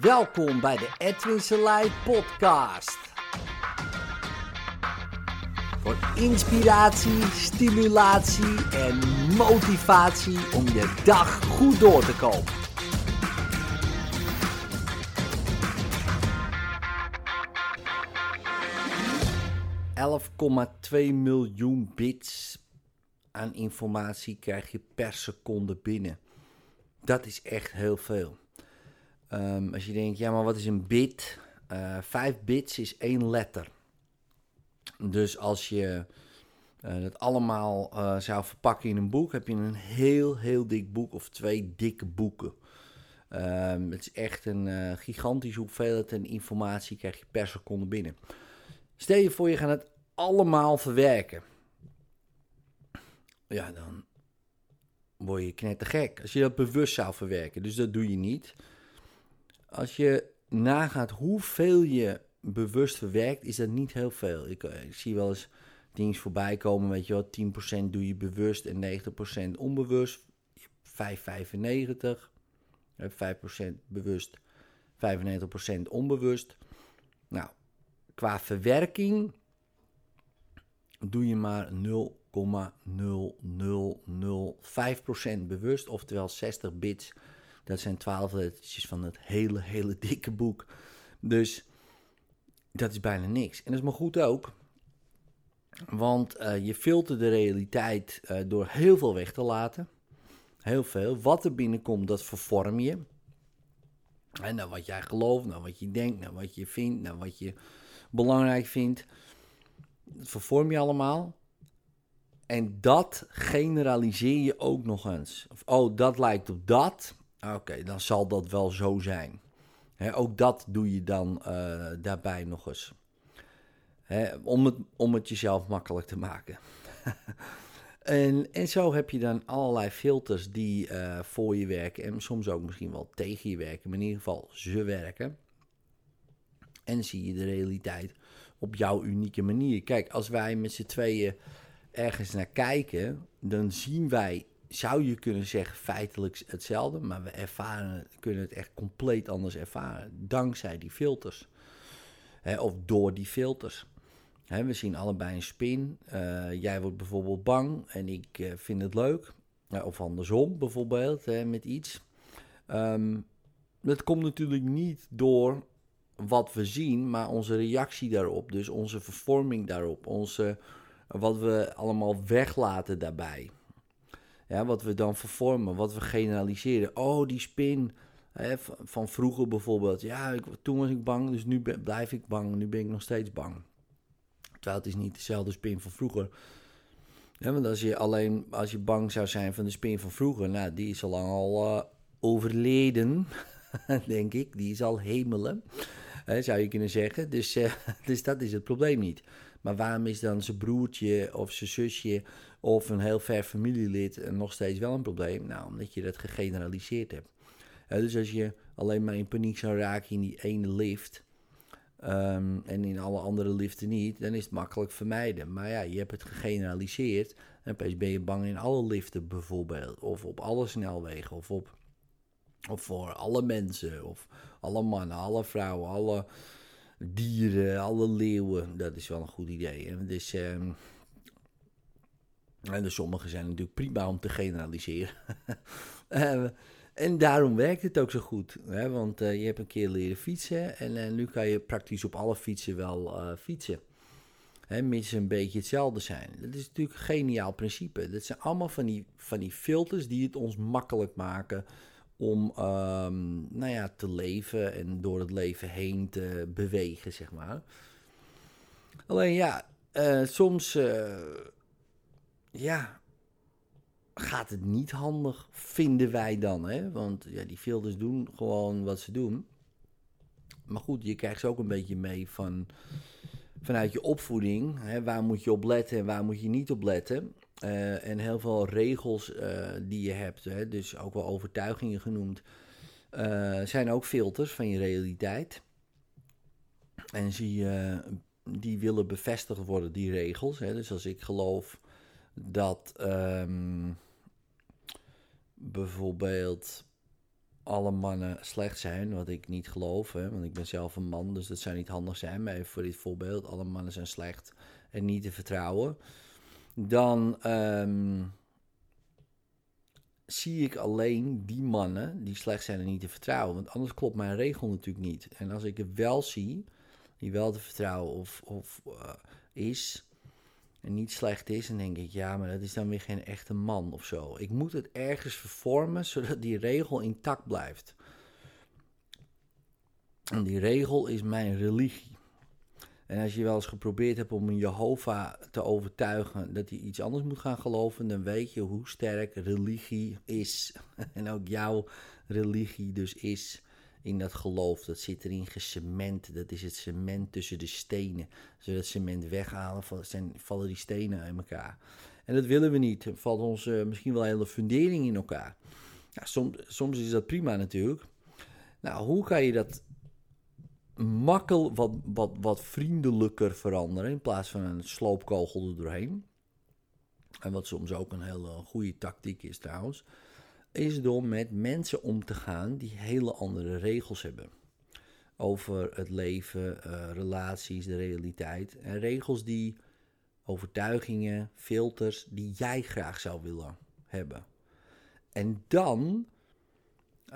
Welkom bij de Edwin Selei podcast. Voor inspiratie, stimulatie en motivatie om je dag goed door te komen. ...11,2 miljoen bits aan informatie krijg je per seconde binnen. Dat is echt heel veel. Um, als je denkt, ja, maar wat is een bit? Uh, 5 bits is één letter. Dus als je uh, dat allemaal uh, zou verpakken in een boek, heb je een heel, heel dik boek of twee dikke boeken. Um, het is echt een gigantische hoeveelheid en informatie krijg je per seconde binnen. Stel je voor, je gaat het allemaal verwerken. Ja, dan word je knettergek. Als je dat bewust zou verwerken. Dus dat doe je niet. Als je nagaat hoeveel je bewust verwerkt, is dat niet heel veel. Ik, eh, ik zie wel eens dingen voorbij komen, weet je wel, 10% doe je bewust en 90% onbewust. 5,95, 5% bewust, 95% onbewust. Nou, qua verwerking doe je maar 0,0005% bewust, oftewel 60 bits dat zijn twaalf lettertjes van het hele, hele dikke boek. Dus dat is bijna niks. En dat is maar goed ook. Want uh, je filtert de realiteit uh, door heel veel weg te laten. Heel veel. Wat er binnenkomt, dat vervorm je. En naar wat jij gelooft, naar wat je denkt, naar wat je vindt, naar wat je belangrijk vindt. Dat vervorm je allemaal. En dat generaliseer je ook nog eens. Of, oh, dat lijkt op dat. Oké, dan zal dat wel zo zijn. ook dat doe je dan uh, daarbij nog eens. om, het, om het jezelf makkelijk te maken. en, en zo heb je dan allerlei filters die uh, voor je werken. En soms ook misschien wel tegen je werken. Maar in ieder geval ze werken. En zie je de realiteit op jouw unieke manier. Kijk, als wij met z'n tweeën ergens naar kijken, dan zien wij zou je kunnen zeggen feitelijk hetzelfde, maar we ervaren, kunnen het echt compleet anders ervaren. Dankzij die filters. of door die filters. we zien allebei een spin. Uh, jij wordt bijvoorbeeld bang en ik uh, vind het leuk. Of andersom bijvoorbeeld, met iets. Dat komt natuurlijk niet door wat we zien, maar onze reactie daarop. Dus onze vervorming daarop. Onze, wat we allemaal weglaten daarbij. Ja, wat we dan vervormen, wat we generaliseren. Oh, die spin hè, van vroeger bijvoorbeeld. Ja, ik, toen was ik bang, dus nu blijf ik bang. Nu ben ik nog steeds bang. Terwijl het is niet dezelfde spin van vroeger. Ja, want als je alleen als je bang zou zijn van de spin van vroeger, nou, die is al lang al uh, overleden, denk ik. Die is al hemelen, hè, zou je kunnen zeggen. Dus, uh, dus dat is het probleem niet. Maar waarom is dan zijn broertje of zijn zusje of een heel ver familielid nog steeds wel een probleem? Nou, omdat je dat gegeneraliseerd hebt. dus als je alleen maar in paniek zou raken in die ene lift um, en in alle andere liften niet, dan is het makkelijk vermijden. Maar ja, je hebt het gegeneraliseerd en opeens ben je bang in alle liften bijvoorbeeld, of op alle snelwegen, of, op, of voor alle mensen, of alle mannen, alle vrouwen, alle dieren, alle leeuwen. Dat is wel een goed idee. En dus, en de sommige zijn natuurlijk prima om te generaliseren. uh, en daarom werkt het ook zo goed. Hè? Want uh, je hebt een keer leren fietsen en uh, nu kan je praktisch op alle fietsen wel uh, fietsen. Hè, een beetje hetzelfde zijn. Dat is natuurlijk een geniaal principe. Dat zijn allemaal van die, van die filters die het ons makkelijk maken om um, nou ja, te leven en door het leven heen te bewegen, zeg maar. Alleen ja, uh, soms uh, ja, gaat het niet handig, vinden wij dan. Hè? Want ja, die filters doen gewoon wat ze doen. Maar goed, je krijgt ze ook een beetje mee van, vanuit je opvoeding. Hè? Waar moet je op letten en waar moet je niet op letten. Uh, en heel veel regels uh, die je hebt, hè, dus ook wel overtuigingen genoemd, uh, zijn ook filters van je realiteit. En zie je, die willen bevestigd worden, die regels. Hè. Dus als ik geloof dat um, bijvoorbeeld alle mannen slecht zijn, wat ik niet geloof, hè, want ik ben zelf een man, dus dat zou niet handig zijn. Maar even voor dit voorbeeld, alle mannen zijn slecht en niet te vertrouwen. Dan ehm, zie ik alleen die mannen die slecht zijn en niet te vertrouwen. Want anders klopt mijn regel natuurlijk niet. En als ik het wel zie, die wel te vertrouwen of, of uh, is, en niet slecht is, dan denk ik, ja, maar dat is dan weer geen echte man of zo. Ik moet het ergens vervormen, zodat die regel intact blijft. En die regel is mijn religie. En als je wel eens geprobeerd hebt om een Jehovah te overtuigen dat hij iets anders moet gaan geloven, dan weet je hoe sterk religie is. En ook jouw religie dus is in dat geloof. Dat zit erin gecement. Dat is het cement tussen de stenen. Als we dat cement weghalen, vallen die stenen uit elkaar. En dat willen we niet. Er valt ons uh, misschien wel hele fundering in elkaar. Nou, soms, soms is dat prima natuurlijk. Nou, hoe kan je dat makkelijk, wat, wat, wat vriendelijker veranderen in plaats van een sloopkogel er doorheen? En wat soms ook een hele goede tactiek is trouwens is door met mensen om te gaan die hele andere regels hebben. Over het leven, uh, relaties, de realiteit. En regels die, overtuigingen, filters die jij graag zou willen hebben. En dan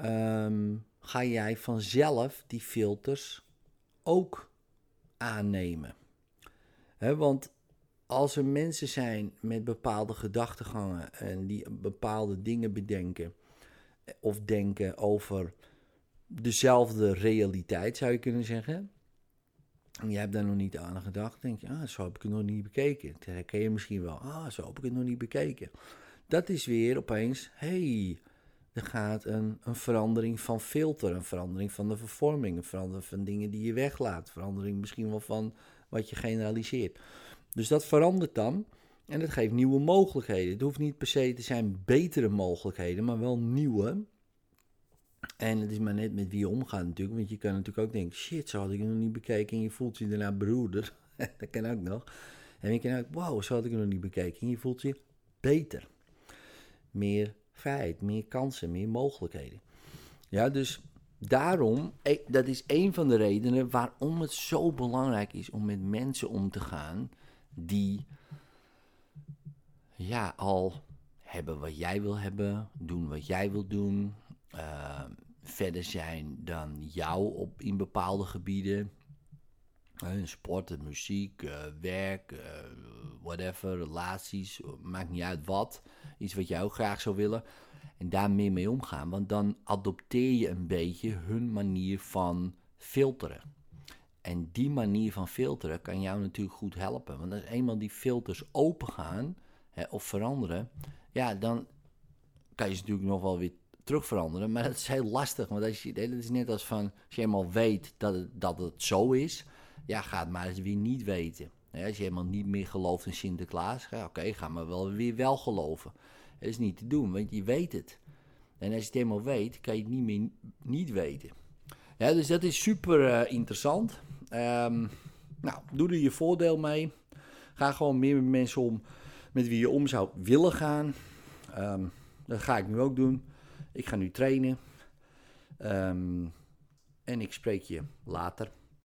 um, ga jij vanzelf die filters ook aannemen. Want als er mensen zijn met bepaalde gedachtegangen en die bepaalde dingen bedenken of denken over dezelfde realiteit, zou je kunnen zeggen. En jij hebt daar nog niet aan gedacht, denk je, ah, zo heb ik het nog niet bekeken. Dat herken je misschien wel, ah, zo heb ik het nog niet bekeken. Dat is weer opeens, hey, er gaat een, een verandering van filter, een verandering van de vervorming, een verandering van dingen die je weglaat, verandering misschien wel van wat je generaliseert. Dus dat verandert dan en dat geeft nieuwe mogelijkheden. Het hoeft niet per se te zijn betere mogelijkheden, maar wel nieuwe. En het is maar net met wie je omgaat natuurlijk. Want je kan natuurlijk ook denken, shit, zo had ik het nog niet bekeken. En je voelt je daarna broeder. dat kan ook nog. En je kan ook, wow, zo had ik het nog niet bekeken. En je voelt je beter. Meer vrijheid, meer kansen, meer mogelijkheden. Ja, dus daarom, e, dat is een van de redenen waarom het zo belangrijk is om met mensen om te gaan die ja, al hebben wat jij wil hebben, doen wat jij wil doen, uh, verder zijn dan jou op, in bepaalde gebieden. Sport, muziek, uh, werk, uh, whatever, relaties, maakt niet uit wat. Iets wat jij ook graag zou willen. En daar meer mee omgaan, want dan adopteer je een beetje hun manier van filteren. En die manier van filteren kan jou natuurlijk goed helpen. Want als eenmaal die filters open gaan hè, of veranderen, ja, dan kan je ze natuurlijk nog wel weer terug veranderen. Maar dat is heel lastig. Want als je, dat is net als van, als je eenmaal weet dat dat het zo is, ja, ga het maar eens weer niet weten. als je helemaal niet meer gelooft in Sinterklaas, oké, ga maar wel weer wel geloven. Dat is niet te doen, want je weet het. En als je het helemaal weet, kan je het niet meer niet weten. Dus dat is super uh, interessant. Um, nou, doe er je voordeel mee. Ga gewoon meer met mensen om met wie je om zou willen gaan. Um, dat ga ik nu ook doen. Ik ga nu trainen. Um, en ik spreek je later.